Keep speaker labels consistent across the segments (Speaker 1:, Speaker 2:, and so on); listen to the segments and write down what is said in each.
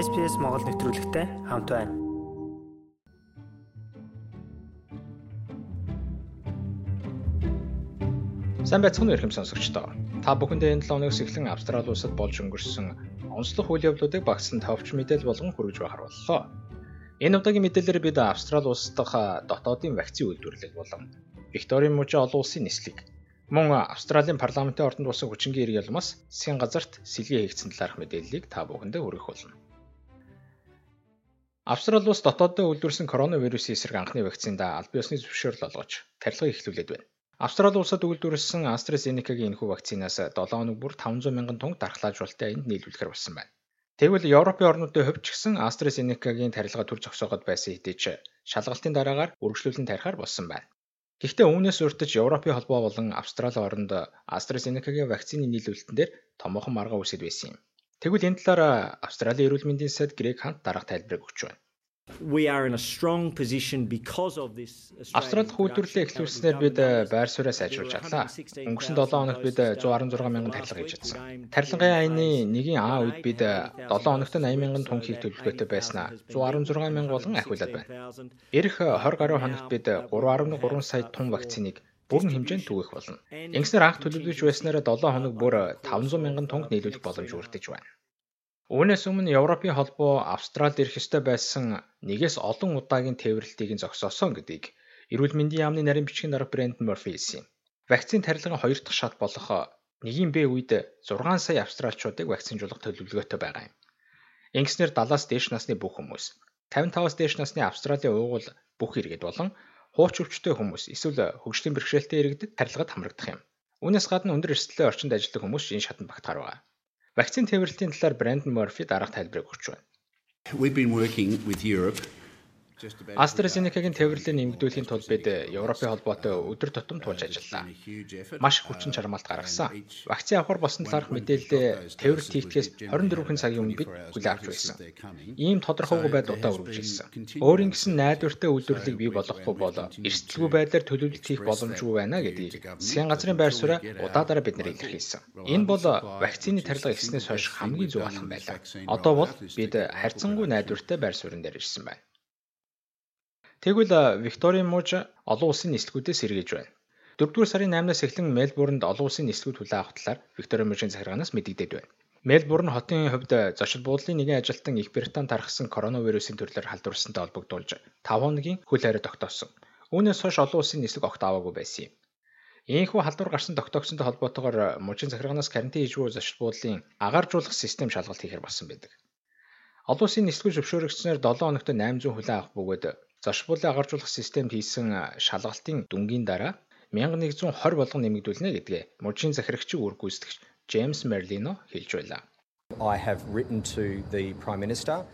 Speaker 1: SPS Монгол нэвтрүүлэгтэй хамт байна. Сайн байцгаана уу ихэм сонсогчдоо. Та бүхэндээ энэ 7 өнөөс эхлэн Австрали улсад болж өнгөрсөн онцлог үйл явдлуудыг багцсан товч мэдээлэл болгон хүргэж байхаар боллоо. Энэ удаагийн мэдээлэлээр бид Австрали улс дахь дотоодын вакцины үйлдвэрлэл болон Викторийн мужи олон улсын нислэг Мөн Австралийн парламентын ордонд болсон хүчингийн эрг ялмаас засгийн газарт сэлгээ хийгдсэн талаарх мэдээллийг та бүхэндээ хүргэх болно. Австрали улс дотооддоо үйлдвэрсэн коронавирусын эсрэг анхны вакциндаа аль биесны зөвшөөрөл олгож тархилгыг эхлүүлээд байна. Австрали улсад үйлдвэрлэсэн AstraZeneca-гийн энэхүү вакцинаас 7 хоног бүр 500 мянган тонн дархлаажуулалтаа энд нийлүүлэхээр болсон байна. Тэгвэл Европын орнуудын хувьд ч гэсэн AstraZeneca-гийн тархилга төр зогсоогод байсан хэдий ч шалгалтын дараагаар үргэлжлүүлэн тарихаар болсон байна. Гэхдээ үүнээс урьдчилан Европын холбоо болон Австрали оронд AstraZeneca-гийн вакцины нийлүүлэлтэн дээр томоохон маргаа үсэд байсан юм. Тэгвэл энэ талаар Австралийн эрүүл мэндийн сайд Грег Хант дараах тайлбарыг өгч байна.
Speaker 2: We are in a strong position because of this.
Speaker 1: Австрали үйлдвэрлэлээ эхлүүлснээр бид э, байр сууриа сайжруулж чадлаа. Өнгөрсөн 7 хоногт бид 116 э, мянган тарилга хийж чадсан. Тарилгын аяны нэгийн А үед бид 7 э, хоногт 80 мянган тонн хийх төлөвлөгөөтэй байснаа 116 мянга болон ахиулаад байна. Ирэх 20 гаруй хоногт бид 3.3 сая тонн вакциныг бүрэн хэмжээнд түгэх болно. Ингэснээр анх төлөвлөж байснараа 7 хоног бүр 500 мянган тонн нийлүүлэх боломж бүрдэж байна. Үүнээс өмнө Европын холбоо Австралид ирэх ёстой байсан нэгээс олон удаагийн тээвэрлэлтийг зогсоосон гэдгийг эрүүл мэндийн яамны нарийн бичгийн дарга Брэндон Морфи хэлсэн юм. Вакцины тарилгын хоёр дахь шат болох нэгийн Б үед 6 сая австралчуудыг вакцинжуулах төлөвлөгөөтэй байгаа юм. Ингэснээр 70-аас дээш насны бүх хүмүүс, 55-аас дээш насны Австралийн уугуул бүх иргэд болон хууч өвчтөй хүмүүс эсвэл хөгжлийн бэрхшээлтэй иргэдэд тарилгад хамрагдах юм. Үүнээс гадна өндөр эрсдэлтэй орчинд ажилладаг хүмүүс энэ шатанд багтахаар байна. Вакцины тээвэрлэлийн талаар Брэндон Морфи дараах тайлбарыг өгч байна.
Speaker 3: We've been working with Europe
Speaker 1: AstraZeneca-гийн тээвэрлэлийг нэмэгдүүлэхийн тулд бид Европын холбоотой өдөр тутам тулж ажиллалаа. Маш хүчин чармаалт гаргасан. Вакцины авахар болсон талаарх мэдээлэлээ тээвэрлэлт хийгдгээс 24 цагийн өмнө бид хүлээн авч байсан. Ийм тодорхойгүй байдал удаа үргэлжилсэн. Өөрийн гэсэн найдвартай үйлдвэрлэлийг бий болгохгүй бол эрсдэлгүй байдлаар төлөвлөлт хийх боломжгүй байна гэдгийг засгийн газрын байр сууриа удаа дараа бид нар илэрхийлсэн. Энэ бол вакцины тарилга ихснээс хойш хамгийн зөв алхам байлаа. Одоо бол бид харьцангуй найдвартай байр суурин дээр ирсэн байна. Тэгвэл Викторийн мууж олон улсын нислэгүүдээс сэргээж байна. 4-р сарын 8-наас эхлэн Мельбурнд олон улсын нислэгүүд хүлээн авах талаар Викторийн мужийн захиргаанаас мэдэгдээд байна. Мельбурн хотын хувьд зочид буудлын нэгэн ажилтан Их Британь тархсан коронавирусын төрлөөр халдварсантай холбогдуулж 5 хоногийн хөл хайраа тогтоосон. Үүнээс хойш олон улсын нислэг огт аваагүй байсан юм. Ийхүү халдвар гарсан тогтоогсонтой холбоотойгоор мужийн захиргаанаас карантин хийж буй зочид буудлын агааржуулах систем шалгалт хийхээр болсон байдаг. Олон улсын нислэгүүд зөвшөөрөгдсөнээр 7 хоногт 800 хүлээн авах бөгөөд Заршууллыг агаржуулах системд хийсэн шалгалтын дүнгийн дараа 1120 болгон нэмэгдүүлнэ гэдгээ мужийн захирагчийн үр гүйцэтгэгч Джеймс Мерлино хэлж байлаа.
Speaker 4: I have written to the Prime Minister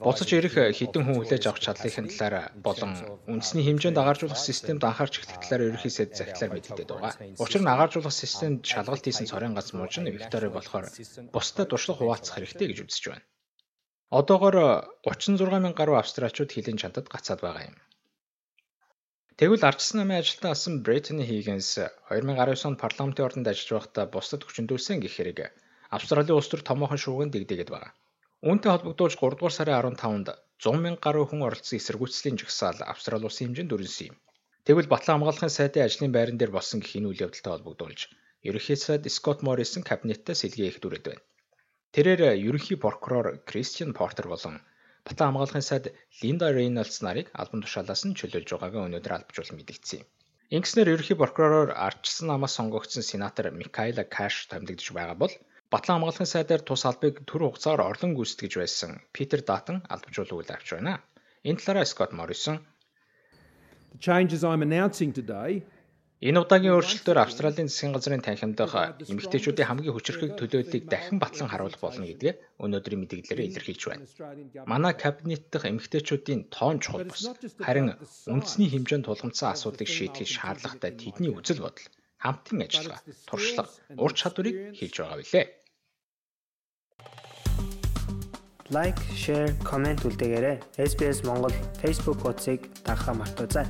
Speaker 1: Буцаж ирэх хэдэн хүн хүлээж авах чадлын талаар болон үндэсний хэмжээнд агааржуулах системд анхаарч эхлэх талаар ерөнхий сайд захидлаар мэдэгдээд байгаа. Учир нь агааржуулах системд шалгалт хийсэн цорын гац мууж нь Виктори болохоор бусдад туршлага хуваалцах хэрэгтэй гэж үзэж байна. Одоогоор 36 мянга гаруй австралчууд хилийн чантад гацаад байгаа юм. Тэгвэл ардчсан намын ажилтан асан Brittany Higgins 2019 онд парламентын ордонд ажиллаж байхдаа бусдад хүчндүүлсэн гэх хэрэг Австралийн улс төр томоохон шуугинд дэгдээгээд байгаа. Үүнтэй холбогдуулж 3 дугаар сарын 15-нд 100 мянга гаруй хүн оролцсон эсэргүүцлийн жагсаал Австрали улсын хэмжээнд дүрнсэн юм. Тэгвэл Батлан хамгаалахын сайдын ажлын байран дээр болсон гэх энэ үйл явдалтай холбогдуулж ерөнхий сайд Скотт Моррисон кабинеттай сэлгээ их дүрээд байна. Тэрээр ерөнхий прокурор Кристиан Портер болон Батлан хамгаалахын сайд Линда Рейнольдс нарыг албан тушаалаас нь чөлөөлж байгаагаа өнөөдөр албажуул мэдгдсэн юм. Ингэснээр ерөнхий прокуророор ардчсан намаас сонгогдсон сенатор Микаэла Каш томилогдож байгаа бол Батлан хамгаалахын сайдаар тус албыг төр хугацаагаар орлон гүйцэтгэж байсан Питер Датан албажуул үйл авч байна. Энэ талаараа Скот Моррисон
Speaker 5: The changes I'm announcing today
Speaker 1: Энэ удаагийн өөрчлөлтөөр Австралийн засгийн газрын танхимдах эмэгтэйчүүдийн хамгийн хүчирхэг төлөөллийг дахин батлан харуулах болно гэдгээ өнөөдрийн мэдээлэлээр илэрхийлж байна. Манай кабинет дахь эмэгтэйчүүдийн тоон чухал бус. Харин үндэсний хэмжээнд тулгамдсан асуудлыг шийдэхийг шаардлагатай тэдний үзэл бодол, хамтын ажиллагаа, туршлага, ур чадварыг хийж байгаа билээ.
Speaker 6: Лайк, шеэр, комент үлдээгээрэй. SBS Монгол Facebook хуудсыг дагахаа мартаоцай.